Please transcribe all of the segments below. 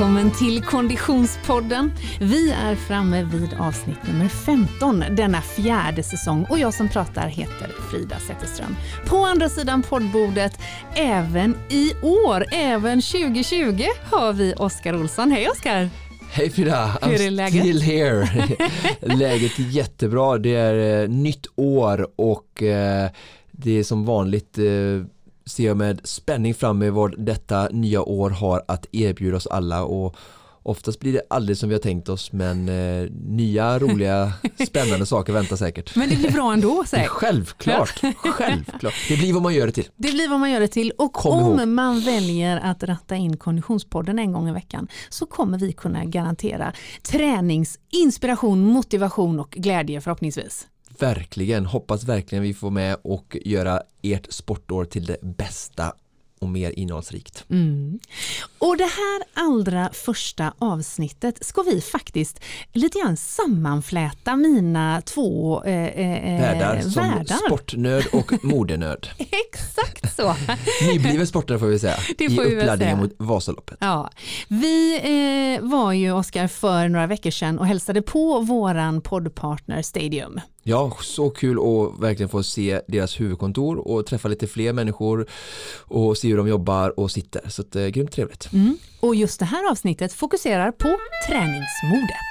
Välkommen till Konditionspodden. Vi är framme vid avsnitt nummer 15 denna fjärde säsong och jag som pratar heter Frida Zetterström. På andra sidan poddbordet, även i år, även 2020, har vi Oskar Olsson. Hej Oskar! Hej Frida, I'm Hur är läget? still here. läget är jättebra, det är eh, nytt år och eh, det är som vanligt eh, ser jag med spänning fram emot vad detta nya år har att erbjuda oss alla och oftast blir det aldrig som vi har tänkt oss men eh, nya roliga spännande saker väntar säkert. Men det blir bra ändå, säg. Självklart, självklart. Det blir vad man gör det till. Det blir vad man gör det till och Kom om ihåg. man väljer att ratta in Konditionspodden en gång i veckan så kommer vi kunna garantera tränings, inspiration, motivation och glädje förhoppningsvis. Verkligen, hoppas verkligen vi får med och göra ert sportår till det bästa och mer innehållsrikt. Mm. Och det här allra första avsnittet ska vi faktiskt lite grann sammanfläta mina två eh, eh, Världar som världar. sportnörd och modenörd. Exakt så. Nybliven sportare får vi säga Det i får väl uppladdningen mot Vasaloppet. Ja. Vi eh, var ju, Oskar, för några veckor sedan och hälsade på våran poddpartner Stadium. Ja, så kul att verkligen få se deras huvudkontor och träffa lite fler människor och se hur de jobbar och sitter. Så det är eh, grymt trevligt. Mm. Och just det här avsnittet fokuserar på träningsmode.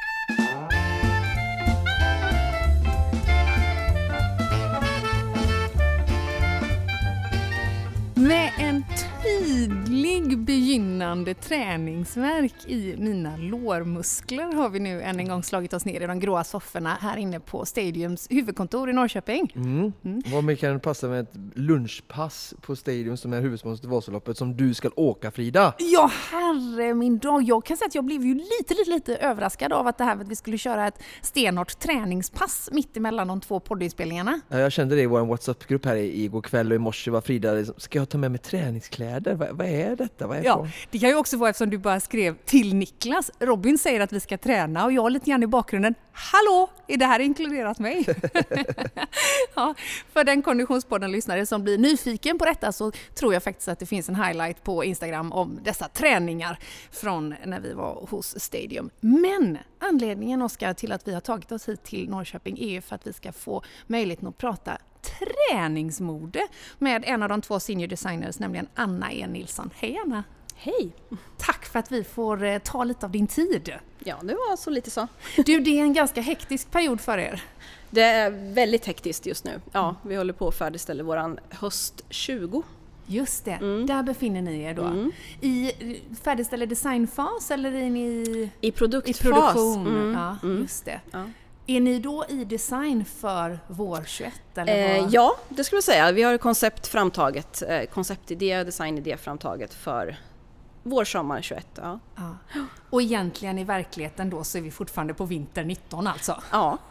Tydlig begynnande träningsverk i mina lårmuskler har vi nu än en gång slagit oss ner i de gråa sofforna här inne på Stadiums huvudkontor i Norrköping. Mm. Vad mycket kan det passa med ett lunchpass på Stadium som är huvudsponsor till Vasaloppet som du ska åka Frida? Ja, herre min dag. Jag kan säga att jag blev ju lite, lite, lite överraskad av att det här med att vi skulle köra ett stenhårt träningspass mitt emellan de två poddinspelningarna. Ja, Jag kände det i vår WhatsApp-grupp här i- igår kväll och i morse var Frida liksom, ska jag ta med mig träningskläder? Vad, vad är detta? Vad är Ja, det? det kan ju också vara eftersom du bara skrev till Niklas. Robin säger att vi ska träna och jag lite grann i bakgrunden. Hallå, är det här inkluderat mig? ja, för den konditionspodden-lyssnare som blir nyfiken på detta så tror jag faktiskt att det finns en highlight på Instagram om dessa träningar från när vi var hos Stadium. Men anledningen Oskar till att vi har tagit oss hit till Norrköping är ju för att vi ska få möjligheten att prata träningsmode med en av de två senior designers, nämligen Anna E. Nilsson. Hej Anna! Hej! Tack för att vi får eh, ta lite av din tid. Ja, det var så lite så. Du, det är en ganska hektisk period för er. Det är väldigt hektiskt just nu. Ja, vi håller på att färdigställa våran höst 20. Just det, Mm. där befinner ni er då. Mm. I eh, färdigställer designfas eller är ni i, I i produktfas. produktion? Mm, Ja, mm. just det. Ja. Är ni då i design för vår 21? Eller Eh, vad? ja, det skulle jag säga. Vi har koncept framtaget, eh, konceptidé, designidé framtaget för vår sommar 21. Ja, Ja. Och egentligen i verkligheten då så är vi fortfarande på vinter 19 alltså. ja.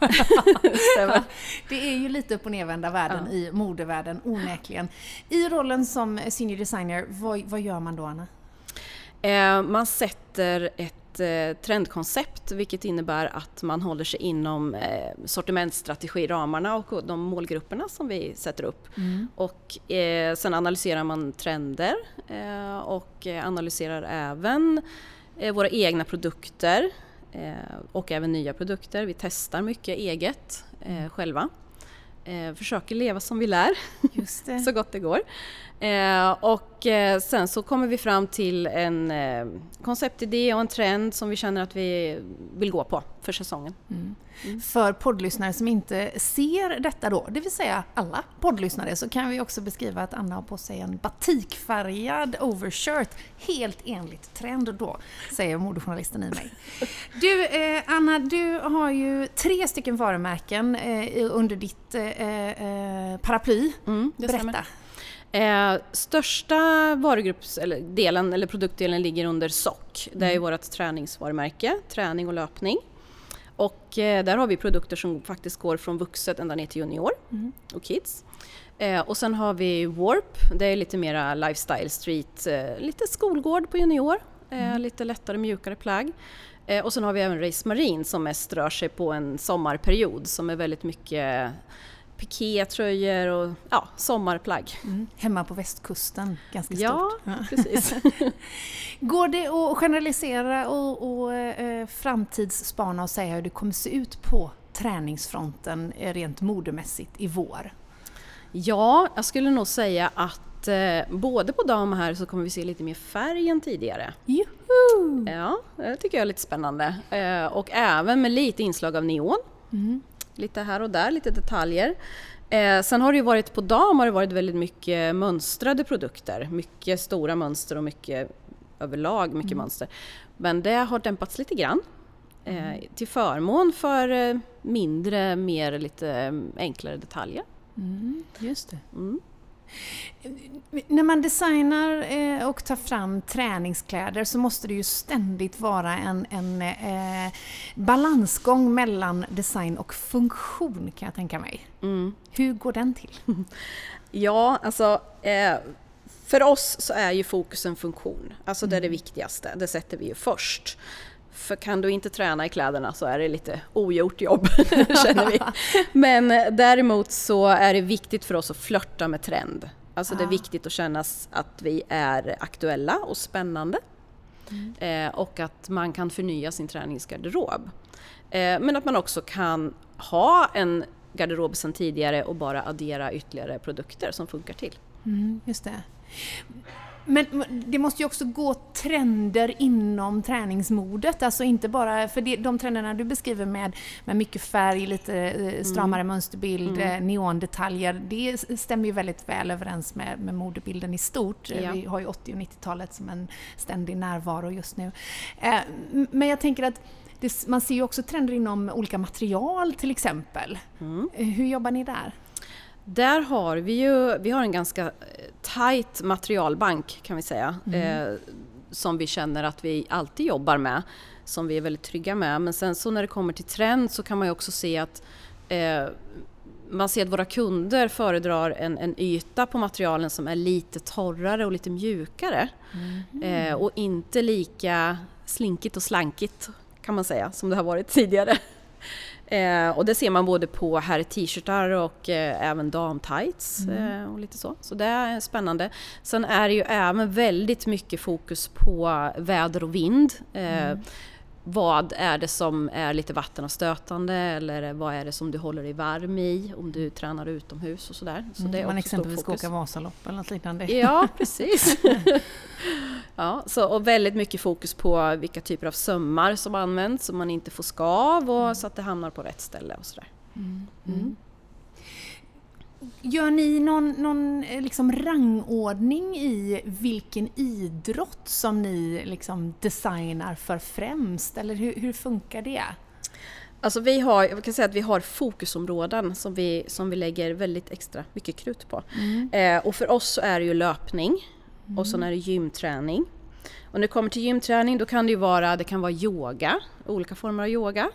stämmer. Det är ju lite upp och nervända världen i modevärlden onekligen. I rollen som senior designer, vad, vad gör man då Anna? Eh, man sätter ett eh, trendkoncept vilket innebär att man håller sig inom eh, sortimentsstrategiramarna och de målgrupperna som vi sätter upp. Och eh, sen analyserar man trender eh, och analyserar även våra egna produkter och även nya produkter. Vi testar mycket eget eh, själva. Försöker leva som vi lär Just det. så gott det går. Eh, och eh, sen så kommer vi fram till en eh, konceptidé och en trend som vi känner att vi vill gå på för säsongen. För poddlyssnare som inte ser detta då, det vill säga alla poddlyssnare, så kan vi också beskriva att Anna har på sig en batikfärgad overshirt, helt enligt trend då, säger modejournalisten i mig. Du, Anna, du har ju tre stycken varumärken under ditt paraply. Mm, det stämmer. Eh, största varugrupps, eller delen, eller produktdelen ligger under SOC. Det är vårt träningsvarumärke, träning och löpning. Och eh, där har vi produkter som faktiskt går från vuxet ända ner till junior och kids. Eh, och sen har vi Warp, det är lite mera lifestyle street, eh, lite skolgård på junior, eh, lite lättare mjukare plagg. Eh, och sen har vi även Race Marine som mest rör sig på en sommarperiod som är väldigt mycket pikétröjor och ja, sommarplagg. Mm. Hemma på västkusten, ganska Ja, stort. Ja. precis. Går det att generalisera och, och eh, framtidsspana och säga hur det kommer se ut på träningsfronten eh, rent modemässigt i vår? Ja, jag skulle nog säga att eh, både på dam här så kommer vi se lite mer färg än tidigare. Juhu! Ja, det tycker jag är lite spännande. Eh, och även med lite inslag av neon. Mm. Lite här och där, lite detaljer. Eh, sen har det ju varit på dam har det varit väldigt mycket mönstrade produkter. Mycket stora mönster och mycket överlag mycket mönster. Men det har dämpats lite grann. Eh, till förmån för eh, mindre, mer lite eh, enklare detaljer. Mm, just det. Mm. När man designar eh, och tar fram träningskläder så måste det ju ständigt vara en, en eh, balansgång mellan design och funktion kan jag tänka mig. Mm. Hur går den till? Ja, alltså eh, för oss så är ju fokusen funktion. Alltså det är det viktigaste, det sätter vi ju först. För kan du inte träna i kläderna så är det lite ogjort jobb, känner vi. Men däremot så är det viktigt för oss att flörta med trend. Alltså det är Ah. viktigt att känna att vi är aktuella och spännande. Eh, och att man kan förnya sin träningsgarderob. Eh, men att man också kan ha en garderob sedan tidigare och bara addera ytterligare produkter som funkar till. Mm, just det. Men det måste ju också gå trender inom träningsmodet, alltså inte bara för det, de trenderna du beskriver med, med mycket färg, lite eh, stramare mönsterbild, eh, neondetaljer, det stämmer ju väldigt väl överens med, med modebilden i stort. Eh, Ja. Vi har ju 80 och 90-talet som en ständig närvaro just nu. Men jag tänker att det, man ser ju också trender inom olika material till exempel. Eh, Hur jobbar ni där? Där har vi ju vi har en ganska eh, tight materialbank kan vi säga. Eh, som vi känner att vi alltid jobbar med. Som vi är väldigt trygga med. Men sen så när det kommer till trend så kan man ju också se att eh, man ser att våra kunder föredrar en, en yta på materialen som är lite torrare och lite mjukare. Eh, och inte lika slinkigt och slankigt kan man säga som det har varit tidigare. Eh, och det ser man både på herr t-shirtar och eh, även damtights eh, och lite så. Så det är spännande. Sen är det ju även väldigt mycket fokus på väder och vind. Eh, Vad är det som är lite vatten och stötande eller vad är det som du håller dig varm i om du tränar utomhus och sådär. Så Om man exempelvis ska åka Vasalopp eller något liknande. Ja, precis. ja, så, och väldigt mycket fokus på vilka typer av sömmar som används så man inte får skav och så att det hamnar på rätt ställe och sådär. Mm. Gör ni någon, någon eh, liksom rangordning i vilken idrott som ni liksom designar för främst? Eller hur, hur funkar det? Alltså vi har, jag kan säga att vi har fokusområden som vi, som vi lägger väldigt extra mycket krut på. Eh, och för oss så är det ju löpning och sen är det gymträning. Och när det kommer till gymträning då kan det ju vara, det kan vara yoga, olika former av yoga.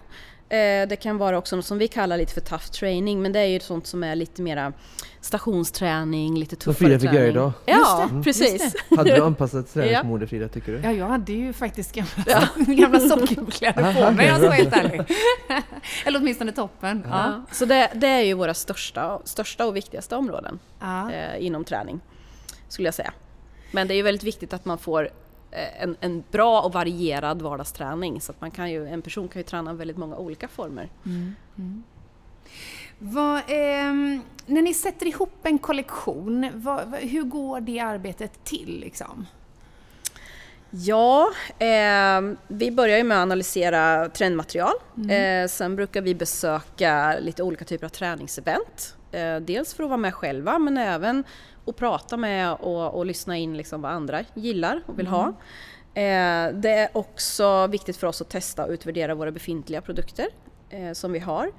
Eh, det kan vara också något som vi kallar lite för tough training men det är ju sånt som är lite mera stationsträning, lite tuffare Frida fick göra träning. idag. Ja, Just precis. just Hade du anpassat träningsmode Frida, tycker du? Ja, jag hade ju faktiskt gamla, gamla sockerkläder på mig, jag ska vara helt ärlig. Eller åtminstone toppen. Ja. Ja. Så det, det är ju våra största, största och viktigaste områden. Ja. eh, inom träning, skulle jag säga. Men det är ju väldigt viktigt att man får en, en bra och varierad vardagsträning så att man kan ju, en person kan ju träna väldigt många olika former. Vad, ehm, när ni sätter ihop en kollektion, vad, hur går det arbetet till? Liksom? Ja, eh, vi börjar ju med att analysera trendmaterial. Eh, sen brukar vi besöka lite olika typer av träningsevent. Eh, dels för att vara med själva men även att prata med och, och lyssna in liksom vad andra gillar och vill ha. Eh, det är också viktigt för oss att testa och utvärdera våra befintliga produkter eh, som vi har.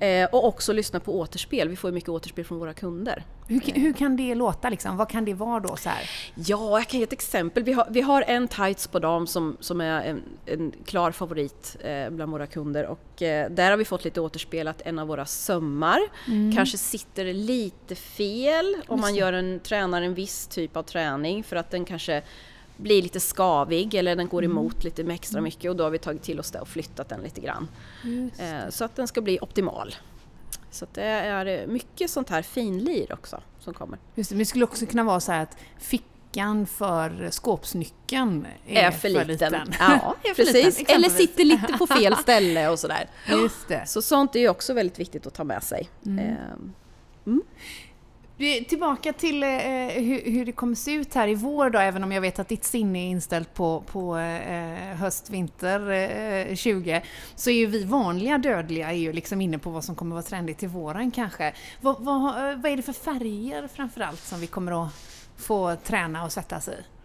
Eh, och också lyssna på återspel. Vi får ju mycket återspel från våra kunder. Hur, hur kan det låta? Liksom? Vad kan det vara då? Så här? Ja, jag kan ge ett exempel. Vi har, vi har en tights på dam som, som är en, en klar favorit eh, bland våra kunder och eh, där har vi fått lite återspel att en av våra sömmar kanske sitter lite fel om man gör en, tränar en viss typ av träning för att den kanske blir lite skavig eller den går emot lite extra mycket och då har vi tagit till oss det och flyttat den lite grann. Eh, så att den ska bli optimal. Så det är mycket sånt här finlir också som kommer. Just det, det skulle också kunna vara så här att fickan för skåpsnyckeln är, Är för liten. liten. Ja, för precis. liten, Eller sitter lite på fel ställe och sådär. Just det. Så sånt är ju också väldigt viktigt att ta med sig. Ehm, Vi- Tillbaka till eh, eh hur, hur det kommer se ut här i vår då, även om jag vet att ditt sinne är inställt på, på eh, höst, vinter eh, 20, så är ju vi vanliga dödliga är ju liksom inne på vad som kommer vara trendigt till våren kanske. Vad, vad, eh, vad är det för färger framförallt som vi kommer att få träna och sätta sig i?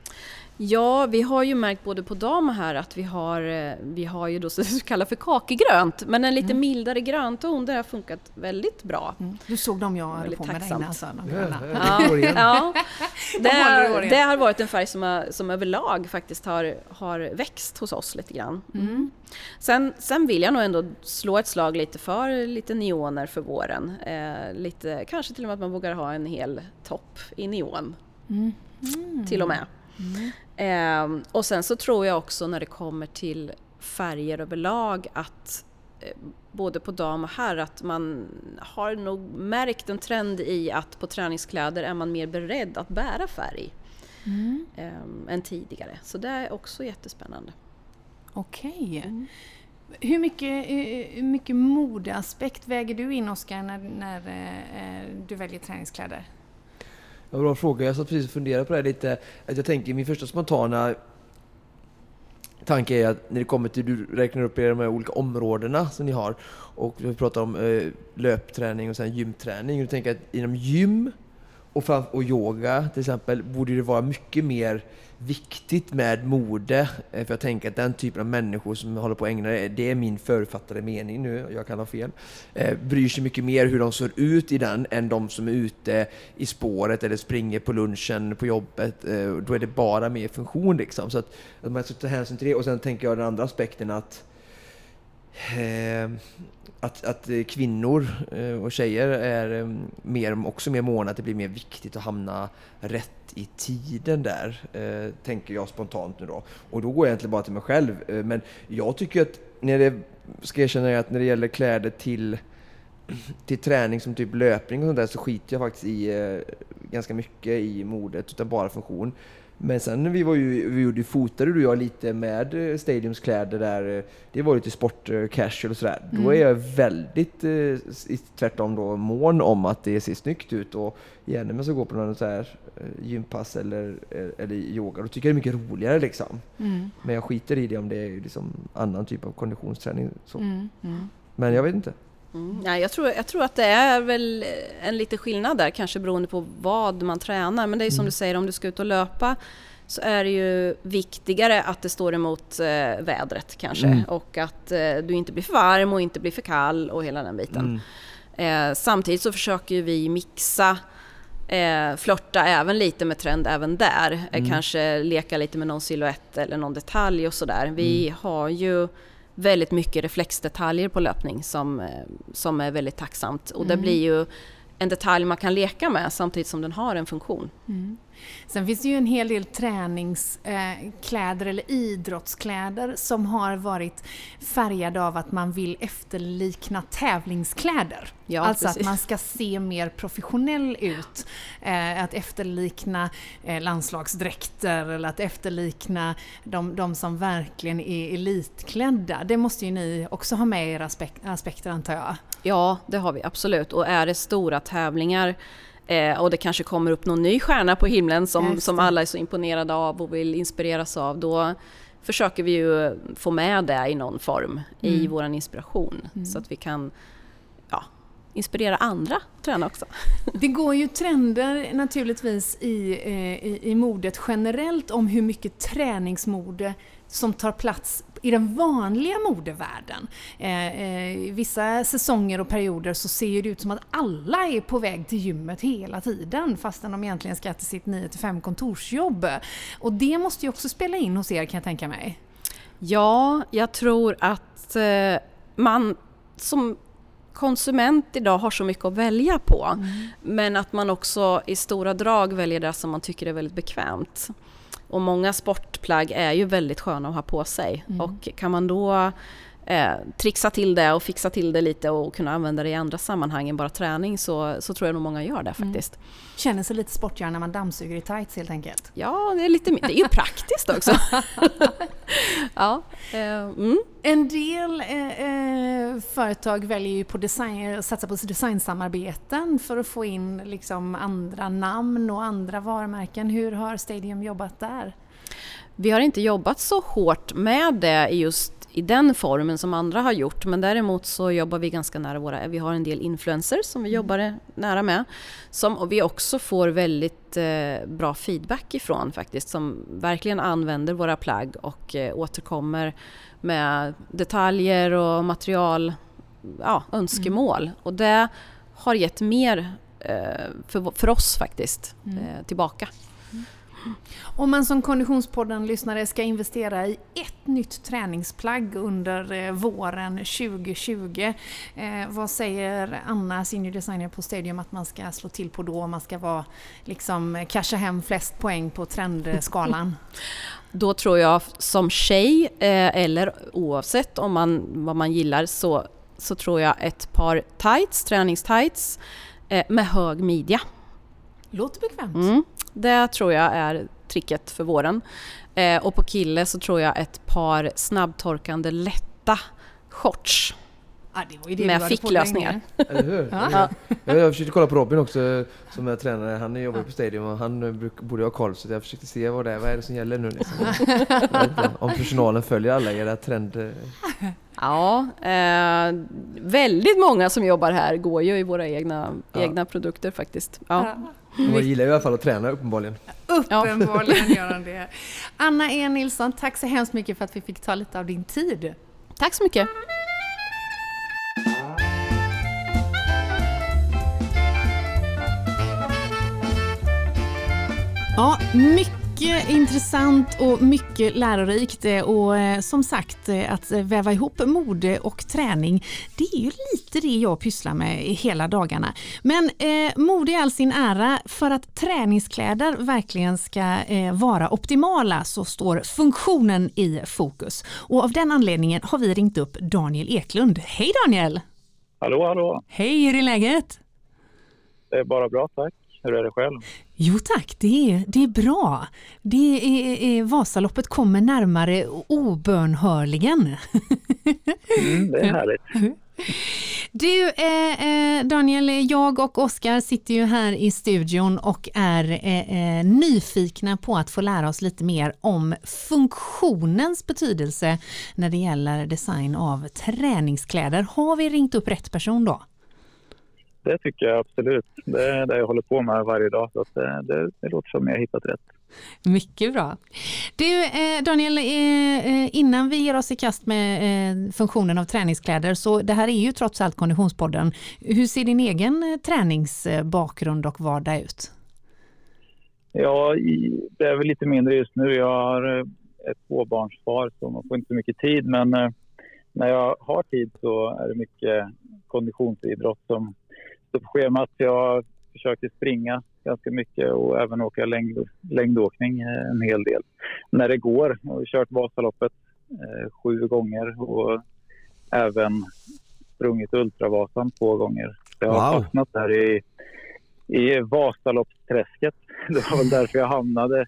Ja, vi har ju märkt både på dam här att vi har, eh, vi har ju då så vi kallar för kakegrönt, men en lite mildare grönton, det har funkat väldigt bra. Mm. Du såg dem jag hade Väldigt på mig där tacksamt. inne alltså, de Ja, gröna. ja. Ja, det, har, det har varit en färg som, har, som överlag faktiskt har, har växt hos oss lite grann. Mm. Sen, sen vill jag nog ändå slå ett slag lite för lite neoner för våren. Eh, lite, kanske till och med att man vågar ha en hel topp i neon. Mm. Till och med. Eh, och sen så tror jag också när det kommer till färger överlag att eh, både på dam och herr att man har nog märkt en trend i att på träningskläder är man mer beredd att bära färg Mm. eh, än tidigare. Så det är också jättespännande. Okej. Mm. Hur mycket, eh, hur mycket modeaspekt väger du in Oskar när, när eh, eh, du väljer träningskläder? Ja, bra fråga. Jag satt precis och funderade på det här lite. Att jag tänker, min första spontana tanke är att när det kommer till, du räknar upp de här olika områdena som ni har. Och vi pratar om eh, löpträning och sen gymträning. Och du tänker att inom gym och, fram, och yoga till exempel borde det vara mycket mer viktigt med mode. Eh, för jag tänker att den typen av människor som håller på att ägna det, det är min förutfattade mening nu, jag kan ha fel, eh, bryr sig mycket mer hur de ser ut i den än de som är ute i spåret eller springer på lunchen på jobbet. Eh, Då är det bara mer funktion liksom. Så att, att man ska ta hänsyn till det. Och sen tänker jag den andra aspekten att eh, Eh, att, att kvinnor eh, och tjejer är eh, mer, också mer måna att det blir mer viktigt att hamna rätt i tiden där, tänker jag spontant nu då. Och då går jag egentligen bara till mig själv. Men jag tycker att, när det, ska jag erkänna att när det gäller kläder till, till träning som typ löpning och sånt där så skiter jag faktiskt i eh, ganska mycket i modet, utan bara funktion. Men sen vi var ju, vi gjorde fotade du och jag lite med eh, Stadiums kläder där, eh, det var lite sport eh, casual och sådär. Då är jag väldigt tvärtom då mån om att det ser snyggt ut och gärna om jag ska gå på någon så här gympass eller, eller yoga, då tycker jag det är mycket roligare liksom. Mm. Men jag skiter i det om det är liksom annan typ av konditionsträning. Så. Mm. Mm. Men jag vet inte. Mm. Nej, jag, tror, jag tror att det är väl en liten skillnad där, kanske beroende på vad man tränar. Men det är som du säger, om du ska ut och löpa så är det ju viktigare att det står emot eh, vädret kanske. Mm. Och att eh, du inte blir för varm och inte blir för kall och hela den biten. Mm. Eh, samtidigt så försöker vi mixa Eh, flörta även lite med trend även där. Eh, Mm. kanske leka lite med någon silhuett eller någon detalj och sådär. Vi Mm. har ju väldigt mycket reflexdetaljer på löpning som, eh, som är väldigt tacksamt. Och det Mm. blir ju en detalj man kan leka med samtidigt som den har en funktion. Mm. Sen finns det ju en hel del träningskläder eller idrottskläder som har varit färgade av att man vill efterlikna tävlingskläder. Ja, alltså precis. att man ska se mer professionell ut. Eh, att efterlikna eh, landslagsdräkter eller att efterlikna de, de som verkligen är elitklädda. Det måste ju ni också ha med i era aspek- aspekter antar jag. Ja, det har vi absolut. Och är det stora tävlingar eh, och det kanske kommer upp någon ny stjärna på himlen som, som alla är så imponerade av och vill inspireras av, då försöker vi ju få med det i någon form i Mm. våran inspiration. Så att vi kan ja, inspirera andra att träna också. Det går ju trender naturligtvis i, eh, i, i modet generellt om hur mycket träningsmode som tar plats i den vanliga modevärlden. Eh, eh, I vissa säsonger och perioder så ser det ut som att alla är på väg till gymmet hela tiden fastän de egentligen ska till sitt 9-5 kontorsjobb. Och det måste ju också spela in hos er kan jag tänka mig. Ja, jag tror att eh, man som konsument idag har så mycket att välja på. Men att man också i stora drag väljer det som man tycker är väldigt bekvämt. Och många sportplagg är ju väldigt sköna att ha på sig. Mm. Och kan man då eh, trixa till det och fixa till det lite och kunna använda det i andra sammanhang än bara träning så, så tror jag nog många gör det mm. faktiskt. Mm. Känner sig lite sportigare när man dammsuger i tights helt enkelt? Ja, det är, lite, det är ju praktiskt också. ja, eh, mm. En del eh, eh, företag väljer ju på design, satsa på designsamarbeten för att få in liksom andra namn och andra varumärken. Hur har Stadium jobbat där? Vi har inte jobbat så hårt med det just i den formen som andra har gjort men däremot så jobbar vi ganska nära våra, vi har en del influencers som vi mm. jobbar nära med som vi också får väldigt eh, bra feedback ifrån faktiskt som verkligen använder våra plagg och eh, återkommer med detaljer och material, ja, önskemål mm. och det har gett mer eh, för, för oss faktiskt mm. Eh, tillbaka. Om man som Konditionspodden-lyssnare ska investera i ett nytt träningsplagg under eh, våren 2020, eh, vad säger Anna, senior designer på Stadium, att man ska slå till på då? Om man ska vara, liksom, casha hem flest poäng på trendskalan? Då tror jag som tjej, eh, eller oavsett om man, vad man gillar, så, så tror jag ett par tights, träningstights eh, med hög midja. Låter bekvämt. Mm. Det tror jag är tricket för våren. Eh, och på kille så tror jag ett par snabbtorkande lätta shorts. Ah, det med ficklösningar. Eller hur? Ja. Jag försökte kolla på Robin också som är tränare. Han jobbar på Stadium och han borde ha koll så jag försökte se vad det är. Vad är det som gäller nu liksom? Om personalen följer alla era trender. Ja, eh, väldigt många som jobbar här går ju i våra egna, ja. egna produkter faktiskt. Ja. Man gillar i alla fall att träna uppenbarligen. Uppenbarligen gör han det. Anna E Nilsson, tack så hemskt mycket för att vi fick ta lite av din tid. Tack så mycket. Ja, mycket mycket intressant och mycket lärorikt eh, och eh, som sagt eh, att väva ihop mode och träning det är ju lite det jag pysslar med hela dagarna. Men eh, mode i all sin ära, för att träningskläder verkligen ska eh, vara optimala så står funktionen i fokus. Och av den anledningen har vi ringt upp Daniel Eklund. Hej Daniel! Hallå hallå! Hej, hur är läget? Det är bara bra tack. Hur är det själv? Jo tack, det är, det är bra. Det är, är, Vasaloppet kommer närmare obönhörligen. Mm, det är härligt. Du eh, eh, Daniel, jag och Oskar sitter ju här i studion och är eh, eh, nyfikna på att få lära oss lite mer om funktionens betydelse när det gäller design av träningskläder. Har vi ringt upp rätt person då? Det tycker jag absolut. Det är det jag håller på med varje dag. Så det, det, det låter som jag har hittat rätt. Mycket bra. Du eh, Daniel, eh, eh, innan vi ger oss i kast med funktionen av träningskläder, så det här är ju trots allt Konditionspodden. Hur ser din egen träningsbakgrund och vardag ut? Ja, det är väl lite mindre just nu. Jag har ett tvåbarnsfar så man får inte så mycket tid, men när jag har tid så är det mycket konditionsidrott som på schemat. Jag försöker springa ganska mycket och även åka längd, längdåkning eh, en hel del. När det går. Jag har kört Vasaloppet eh, sju gånger och även sprungit Ultravasan två gånger. Jag har wow. fastnat där i, i Vasaloppsträsket. Det var väl därför jag hamnade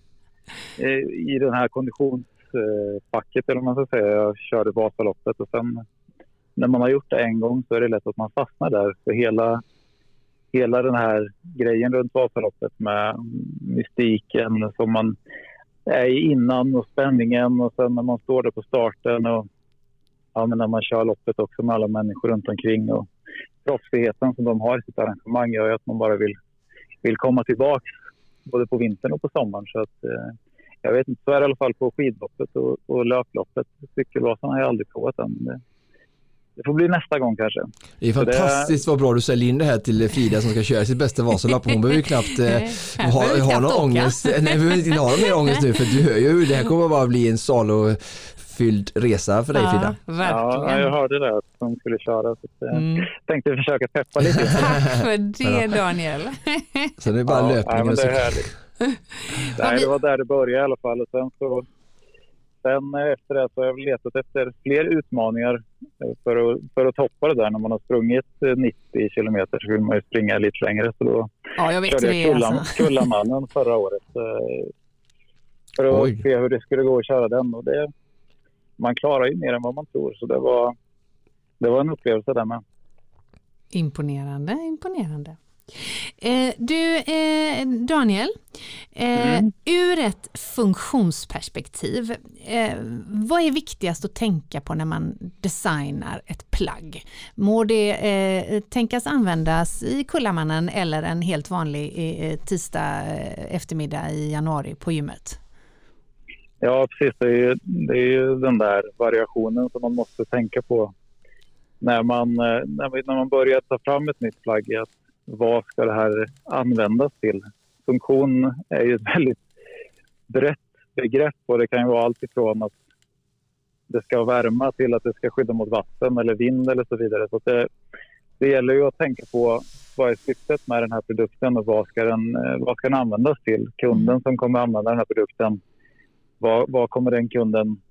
eh, i den här konditionspacket, eller vad man ska säga. Jag körde Vasaloppet och sen när man har gjort det en gång så är det lätt att man fastnar där. För hela hela den här grejen runt Vasaloppet med mystiken som man är i innan och spänningen och sen när man står där på starten och ja, men när man kör loppet också med alla människor runt omkring och proffsigheten som de har i sitt arrangemang gör ju att man bara vill, vill komma tillbaka både på vintern och på sommaren. Så att, eh, jag vet inte, så är det i alla fall på skidloppet och, och löploppet. Cykelvasan har jag aldrig provat än. Det får bli nästa gång kanske. Det är fantastiskt det... vad bra du säljer in det här till Frida som ska köra sitt bästa Vasalopp. Hon behöver ju knappt eh, ha, ha någon ångest. Nej, behöver inte ha någon mer ångest nu för du hör ju det här kommer bara bli en salofylld resa för dig ja, Frida. Verkligen. Ja, jag hörde det att de skulle köra. Så jag eh, mm. tänkte försöka peppa lite. Tack för det Daniel. så det är bara ja, löpningen. Ja, det är härligt. Nej, det var där det började i alla fall och sen så sen efter det så har jag letat efter fler utmaningar eh, för att, för att toppa det där. När man har sprungit 90 kilometer så vill man ju springa lite längre. Så då ja, jag vet körde jag Kullam, alltså. Kullamannen förra året. För att Oj. se hur det skulle gå att köra den. Och det, man klarar ju mer än vad man tror. Så det var, det var en upplevelse där med. Imponerande, imponerande. Eh, du eh, Daniel, eh, mm. ur ett funktionsperspektiv, eh, vad är viktigast att tänka på när man designar ett plagg? Må det eh, tänkas användas i Kullamannen eller en helt vanlig eh, tisdag eftermiddag i januari på gymmet? Ja, precis. Det är, ju, det är ju den där variationen som man måste tänka på när man, när man börjar ta fram ett nytt plagg. Att vad ska det här användas till? Funktion är ju ett väldigt brett begrepp och det kan ju vara allt ifrån att det ska värma till att det ska skydda mot vatten eller vind eller så vidare. Så det, det gäller ju att tänka på vad är syftet med den här produkten och vad ska den, vad ska den användas till? Kunden som kommer använda den här produkten, vad, vad kommer den kunden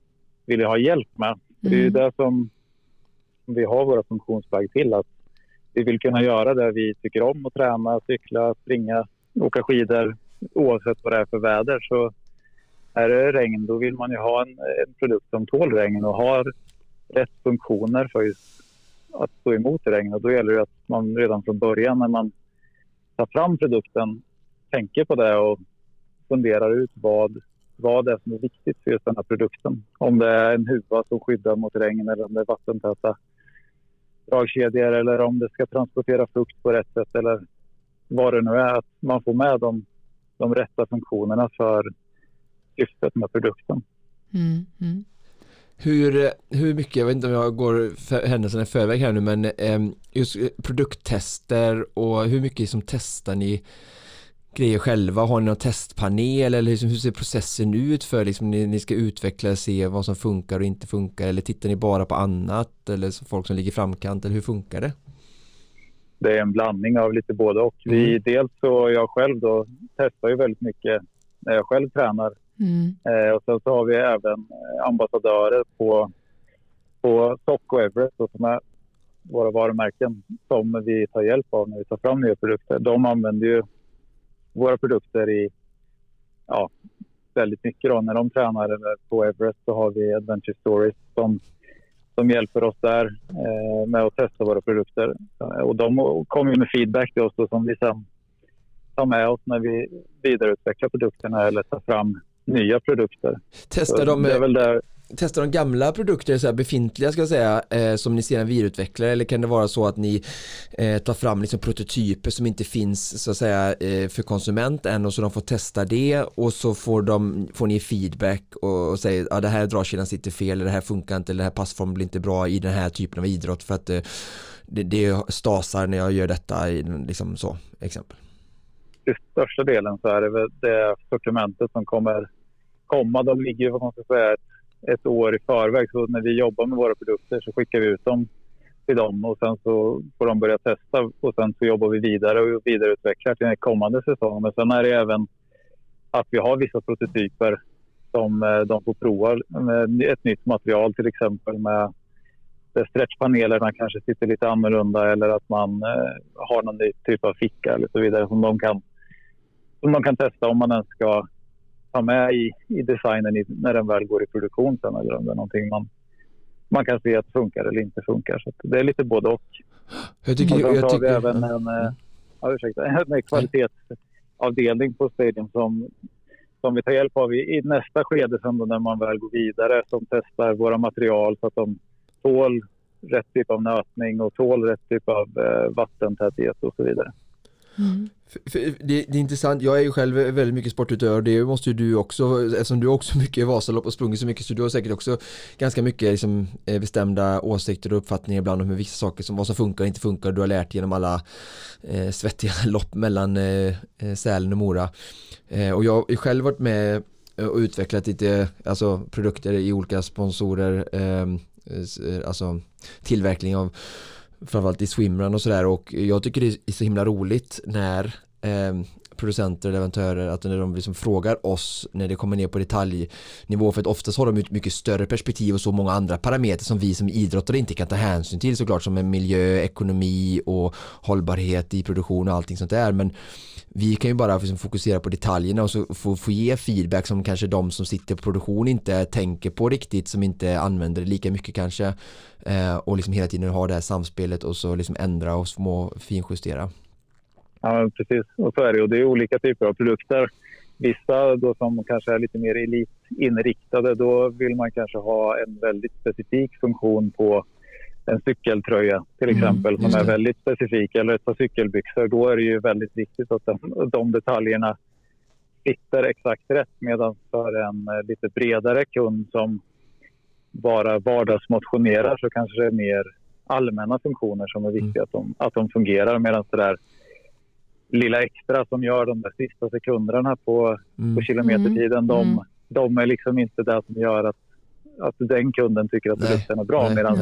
vilja ha hjälp med? Mm. Det är ju mm. det som vi har våra funktionsplagg till, att vi vill kunna göra det vi tycker om att träna, cykla, springa, åka skidor oavsett vad det är för väder. Så är det regn då vill man ju ha en, en produkt som tål regn och har rätt funktioner för att stå emot regn. Och då gäller det att man redan från början när man tar fram produkten tänker på det och funderar ut vad, vad det är som är viktigt för just den här produkten. Om det är en huva som skyddar mot regn eller om det är vattentäta dragkedjor eller om det ska transportera frukt på rätt sätt eller vad det nu är. Att man får med de, de rätta funktionerna för syftet med produkten. Mm, mm. Hur, hur mycket, jag vet inte om jag går för, händelserna i förväg här nu men eh, just produkttester och hur mycket som testar ni grejer själva? Har ni någon testpanel eller liksom, hur ser processen ut för liksom, ni, ni ska utveckla och se vad som funkar och inte funkar eller tittar ni bara på annat eller folk som ligger i framkant eller hur funkar det? Det är en blandning av lite både och. Vi, mm. Dels så jag själv då testar ju väldigt mycket när jag själv tränar mm. eh, och sen så har vi även ambassadörer på, på Stock och Everest som är våra varumärken som vi tar hjälp av när vi tar fram nya produkter. De använder ju våra produkter i ja, väldigt mycket. Då. När de tränar på Everest så har vi Adventure Stories som, som hjälper oss där eh, med att testa våra produkter. Och de kommer med feedback till oss då, som vi sen tar med oss när vi vidareutvecklar produkterna eller tar fram nya produkter. Testar de, där testa de gamla produkter, så här befintliga ska jag säga, eh, som ni sedan vidareutvecklar eller kan det vara så att ni eh, tar fram liksom prototyper som inte finns så att säga eh, för konsument än och så de får testa det och så får, de, får ni feedback och, och säger att ah, det här dragkedjan sitter fel eller det här funkar inte eller det här passformen blir inte bra i den här typen av idrott för att eh, det, det stasar när jag gör detta, liksom så, exempel. Till största delen så är det väl det sortimentet som kommer komma. De ligger, vad man ska säga, ett ett år i förväg. Så när vi jobbar med våra produkter så skickar vi ut dem till dem och sen så får de börja testa och sen så jobbar vi vidare och vidareutvecklar till den kommande säsongen. Men sen är det även att vi har vissa prototyper som eh, de får prova med ett nytt material till exempel med där stretchpanelerna kanske sitter lite annorlunda eller att man eh, har någon ny typ av ficka eller så vidare som de kan, som de kan testa om man ens ska ta med i, i designen i, när den väl går i produktion sen eller om det är någonting man, man kan se att funkar eller inte funkar. Så det är lite både och. Jag tycker, och sen jag har vi även en, eh, ja, ursäkta, en kvalitetsavdelning på Stadium som, som vi tar hjälp av i, i nästa skede sen när man väl går vidare som testar våra material så att de tål rätt typ av nötning och tål rätt typ av eh, vattentäthet och så vidare. Mm. Det, det, är intressant, jag är ju själv väldigt mycket sportutövare och det måste ju du också, eftersom du också mycket i Vasalopp och sprungit så mycket så du har säkert också ganska mycket liksom, eh, bestämda åsikter och uppfattningar ibland om hur vissa saker som vad som funkar och inte funkar du har lärt genom alla eh, svettiga lopp mellan eh, eh, Sälen och Mora. Eh, och jag har själv varit med och utvecklat lite alltså, produkter i olika sponsorer, eh, eh alltså tillverkning av framförallt i swimrun och sådär och jag tycker det är så himla roligt när eh, producenter och leverantörer att när de liksom frågar oss när det kommer ner på detaljnivå för att oftast har de ett mycket större perspektiv och så många andra parametrar som vi som idrottare inte kan ta hänsyn till såklart som en miljö, ekonomi och hållbarhet i produktion och allting sånt där men vi kan ju bara liksom fokusera på detaljerna och så få, få ge feedback som kanske de som sitter på produktion inte tänker på riktigt som inte använder det lika mycket kanske eh, och liksom hela tiden ha det här samspelet och så liksom ändra och små finjustera. Ja, precis. Och så är det. Och det är olika typer av produkter. Vissa då som kanske är lite mer elitinriktade, då vill man kanske ha en väldigt specifik funktion på en cykeltröja till mm, exempel mm, som är väldigt specifik eller ett par cykelbyxor. Då är det ju väldigt viktigt att de, de detaljerna sitter exakt rätt. Medan för en eh, lite bredare kund som bara vardagsmotionerar så kanske det är mer allmänna funktioner som är viktiga mm. att, de, att de fungerar. Medan det där lilla extra som gör de där sista sekunderna på, mm. på kilometertiden, de, mm. de är liksom inte det som gör att, att den kunden tycker att produkten är bra. Medan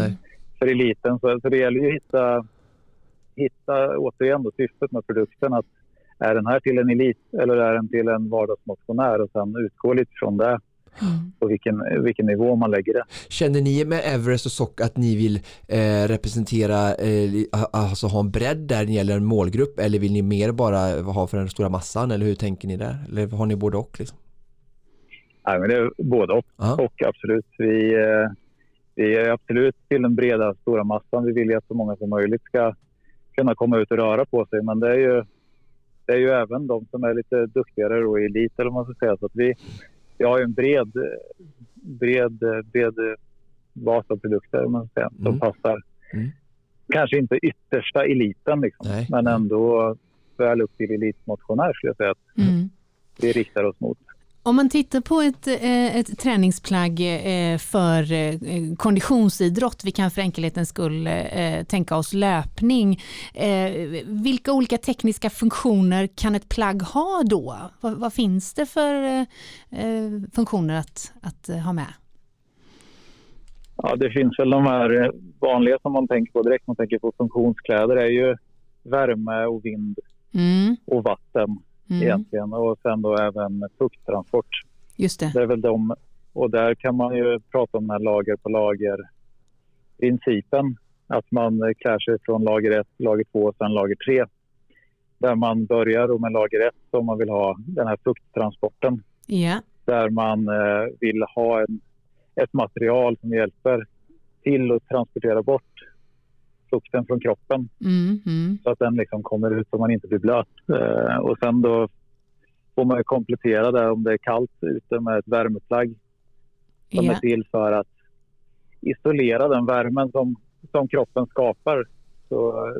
för eliten så, så det gäller ju att hitta, hitta återigen då, syftet med produkten. att Är den här till en elit eller är den till en vardagsmotionär? Och sen utgå lite från det Mm. på vilken, vilken nivå man lägger det. Känner ni med Everest och Sock att ni vill eh, representera, eh, alltså ha en bredd där när det gäller en målgrupp eller vill ni mer bara ha för den stora massan eller hur tänker ni där? Eller har ni både och? Liksom? Nej, men det är både och, och absolut. Vi, eh, vi är absolut till den breda stora massan. Vi vill ju att så många som möjligt ska kunna komma ut och röra på sig. Men det är ju, det är ju även de som är lite duktigare då i elit eller vad man ska säga. Så att vi, vi har ju en bred, bred, bred bas av produkter man ska säga, som mm. passar. Mm. Kanske inte yttersta eliten liksom, Nej. men ändå väl upp till elitmotionär skulle jag säga att mm. vi riktar oss mot. Om man tittar på ett, eh, ett träningsplagg eh, för eh, konditionsidrott, vi kan för enkelhetens skull tänka oss löpning. Vilka olika tekniska funktioner kan ett plagg ha då? Vad, vad finns det för funktioner att, att ha med? Ja, det finns väl de här vanliga som man tänker på direkt. Man tänker på funktionskläder är ju värme och vind mm. och vatten mm. egentligen. Och sen då även fukttransport. Just det. det är väl de, och där kan man ju prata om den här lager på lager-principen. Att man klär sig från lager 1, lager 2 och sen lager 3. Där man börjar med lager 1 om man vill ha den här fukttransporten. Yeah. Där man eh, vill ha en, ett material som hjälper till att transportera bort fukten från kroppen mm, mm. så att den liksom kommer ut så man inte blir blöt. Eh, och sen då får man komplettera det om det är kallt ute med ett värmeplagg som yeah. är till för att isolera den värmen som, som kroppen skapar. Så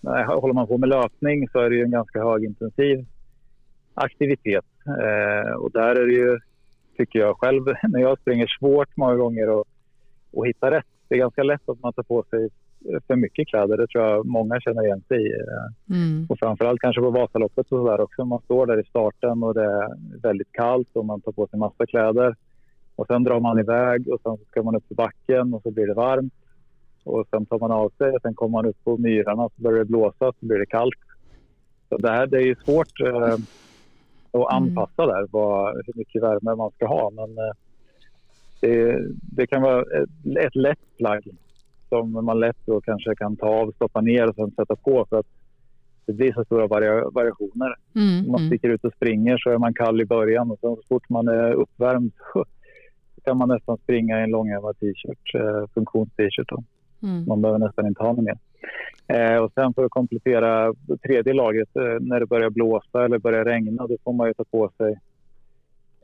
när håller man på med löpning så är det en ganska högintensiv aktivitet. Eh, och där är det ju, tycker jag själv, när jag springer svårt många gånger att hitta rätt. Det är ganska lätt att man tar på sig för mycket kläder. Det tror jag många känner igen sig i. Mm. Och framförallt kanske på Vasaloppet och så där också. Man står där i starten och det är väldigt kallt och man tar på sig massa kläder. Och sen drar man iväg och sen ska man upp till backen och så blir det varmt. Och sen tar man av sig och sen kommer man upp på myrarna och så börjar det blåsa så blir det kallt. Så det här det är ju svårt eh, att mm. anpassa där vad, hur mycket värme man ska ha. Men eh, det, det, kan vara ett, ett lätt plagg som man lätt då kanske kan ta av, stoppa ner och sen sätta på för att det blir så stora vari variationer. Mm, Om man mm. sticker ut och springer så är man kall i början och sen så fort man är uppvärmd så kan man nästan springa i en långärmad t-shirt, eh, funktions-t-shirt. Mm. Man behöver nästan inte ha något mer. Eh, och sen för att komplettera tredje lagret, eh, när det börjar blåsa eller börjar regna, då får man ju ta på sig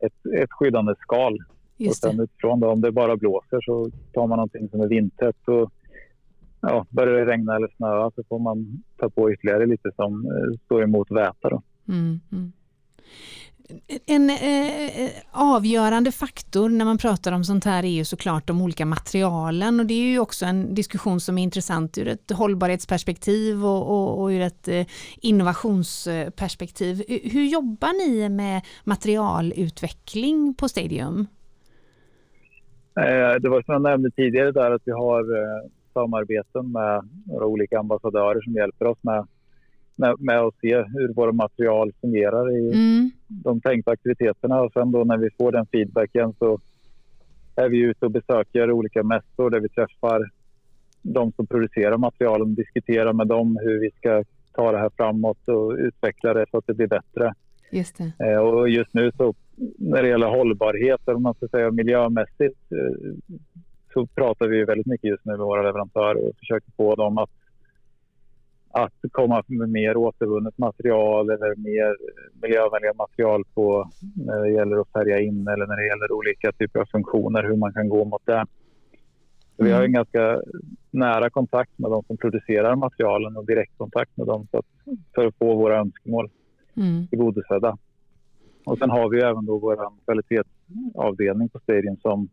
ett, ett skyddande skal Just och sen utifrån då, om det bara blåser så tar man någonting som är vindtätt. Och, ja, börjar det regna eller snöa så får man ta på ytterligare lite som eh, står emot väta. Då. Mm, mm. En eh, avgörande faktor när man pratar om sånt här är ju såklart de olika materialen och det är ju också en diskussion som är intressant ur ett hållbarhetsperspektiv och, och, och ur ett eh, innovationsperspektiv. Hur jobbar ni med materialutveckling på Stadium? Eh, det var som jag nämnde tidigare där att vi har eh, samarbeten med några olika ambassadörer som hjälper oss med med, med att se hur våra material fungerar i Mm. de tänkta aktiviteterna och sen då när vi får den feedbacken så är vi ute och besöker olika mässor där vi träffar de som producerar materialen och diskuterar med dem hur vi ska ta det här framåt och utveckla det så att det blir bättre. Just det. Eh, Och just nu så när det gäller hållbarhet, eller man ska säga miljömässigt, eh, så pratar vi väldigt mycket just nu med våra leverantörer och försöker få dem att, att komma med mer återvunnet material eller mer miljövänliga material på när det gäller att färga in eller när det gäller olika typer av funktioner, hur man kan gå mot det. Så Vi har en ganska nära kontakt med de som producerar materialen och direktkontakt med dem så att, för att få våra önskemål Mm. tillgodosedda. Och sen har vi även då vår kvalitetsavdelning på Stadion som,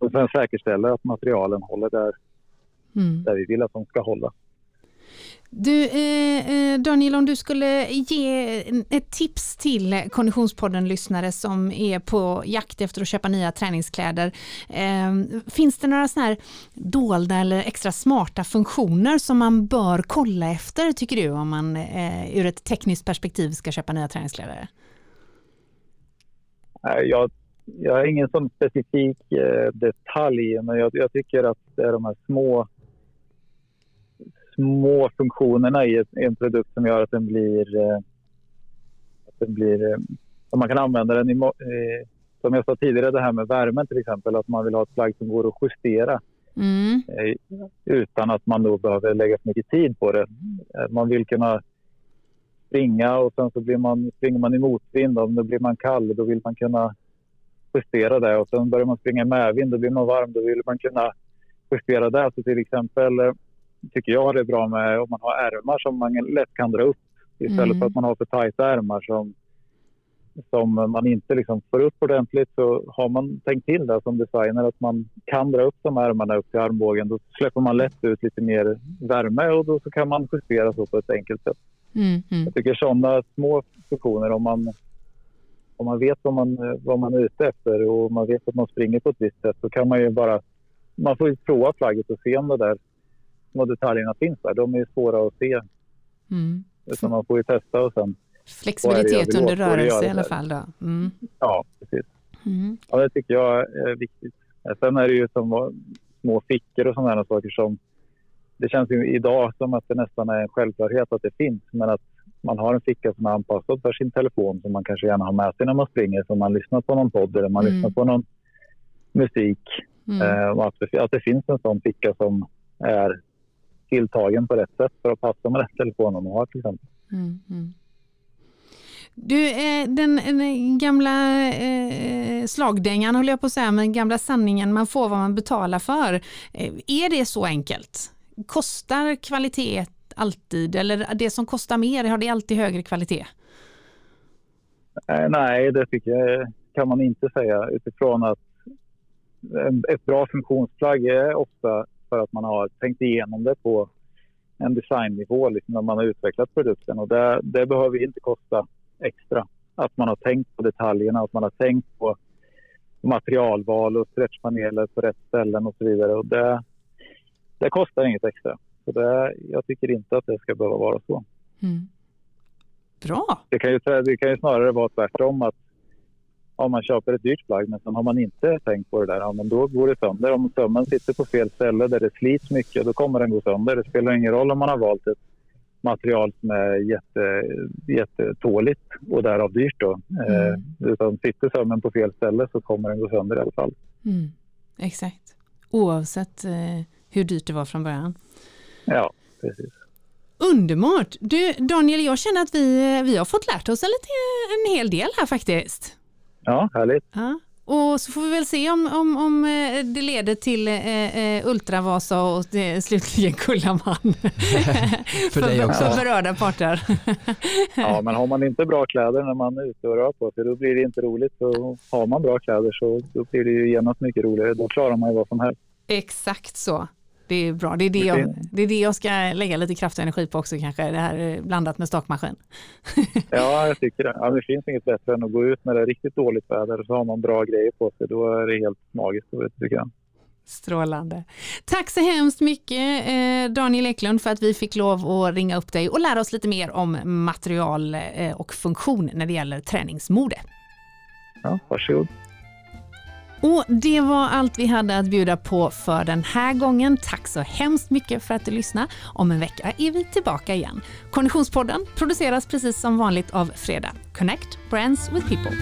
som sen säkerställer att materialen håller där, Mm. där vi vill att de ska hålla. Du, eh, eh, Daniel, om du skulle ge ett tips till Konditionspodden-lyssnare som är på jakt efter att köpa nya träningskläder. Eh, finns det några här dolda eller extra smarta funktioner som man bör kolla efter, tycker du, om man eh, ur ett tekniskt perspektiv ska köpa nya träningskläder? Jag, jag har ingen sån specifik eh, detalj, men jag, jag tycker att det är de här små små funktionerna i, ett, i en produkt som gör att den blir... Eh, att den blir eh, att man kan använda den i... Eh, som jag sa tidigare, det här med värmen till exempel, att man vill ha ett plagg som går att justera. Mm. utan att man då behöver lägga för mycket tid på det. Man vill kunna springa och sen så blir man, springer man i motvind. Om då blir man kall, då vill man kunna justera det. Och sen börjar man springa i medvind, då blir man varm, då vill man kunna justera det. Så till exempel eh, tycker jag det är bra med om man har ärmar som man lätt kan dra upp istället Mm. för att man har för tajta ärmar som, som man inte liksom får upp ordentligt så har man tänkt till det som designer att man kan dra upp de ärmarna upp till armbågen. Då släpper man lätt ut lite mer värme och då så kan man justera så på ett enkelt sätt. Mm. Mm. Jag tycker sådana små funktioner om man, om man vet vad man, vad man är ute efter och man vet att man springer på ett visst sätt så kan man ju bara man får ju prova plagget och se om det där små detaljerna finns där. De är ju svåra att se. Mm. Utan man får ju testa och sen, Flexibilitet Vad under? Vad rörelse i alla fall. Då. Mm. ja precis. Mm. Ja, det tycker jag är viktigt. Eh, Sen är det ju som små fickor och sådana saker som... Det känns ju idag som att det nästan är en självklarhet att det finns. Men att man har en ficka som är anpassad för sin telefon som man kanske gärna har med sig när man springer. Som man lyssnar på någon podd eller man Mm. lyssnar på någon musik. Mm. Eh, att, det, att det finns en sån ficka som är tilltagen på rätt sätt för att passa med den telefonen man har till exempel. Mm, mm. Du, eh, den, den gamla eh, slagdängan håller jag på att säga, men gamla sanningen, man får vad man betalar för. Eh, är det så enkelt? Kostar kvalitet alltid, eller det som kostar mer, har det alltid högre kvalitet? Eh, nej, det tycker jag kan man inte säga utifrån att ett bra funktionsplagg är ofta för att man har tänkt igenom det på en designnivå liksom när man har utvecklat produkten och det, det behöver inte kosta extra. Att man har tänkt på detaljerna, att man har tänkt på materialval och stretchpaneler på rätt ställen och så vidare. Och det, det kostar inget extra. Så det, jag tycker inte att det ska behöva vara så. Mm. Bra! Det kan, ju, det kan ju snarare vara tvärtom att om man köper ett dyrt plagg men sen har man inte tänkt på det där, ja, men då går det sönder. Om sömmen sitter på fel ställe där det slits mycket, då kommer den gå sönder. Det spelar ingen roll om man har valt ett material som är jätte, jättetåligt och därav dyrt. Då. Mm. Eh, utan sitter sömmen på fel ställe så kommer den gå sönder i alla fall. Mm. Exakt. Oavsett eh, hur dyrt det var från början. Ja, precis. Underbart! Du Daniel, jag känner att vi, vi har fått lärt oss en, lite, en hel del här faktiskt. Ja, härligt. Ja. Och så får vi väl se om, om, om eh, det leder till eh, eh, Ultravasa och eh, slutligen Kullaman. För dig också. För berörda parter. Ja, men har man inte bra kläder när man är ute och rör på sig, då blir det inte roligt. Så har man bra kläder så då blir det ju genast mycket roligare. Då klarar man ju vad som helst. Exakt så. Det är bra. Det är det, jag, det är det jag ska lägga lite kraft och energi på också kanske. Det här eh, blandat med stakmaskin. Ja, jag tycker det. Ja, det finns inget bättre än att gå ut när det är riktigt dåligt väder och så har man bra grejer på sig. Då är det helt magiskt, tycker jag. Strålande. Tack så hemskt mycket eh, Daniel Eklund för att vi fick lov att ringa upp dig och lära oss lite mer om material eh, och funktion när det gäller träningsmode. Ja, varsågod. Och det var allt vi hade att bjuda på för den här gången. Tack så hemskt mycket för att du lyssnade. Om en vecka är vi tillbaka igen. Konditionspodden produceras precis som vanligt av Fredag. Connect Brands with People.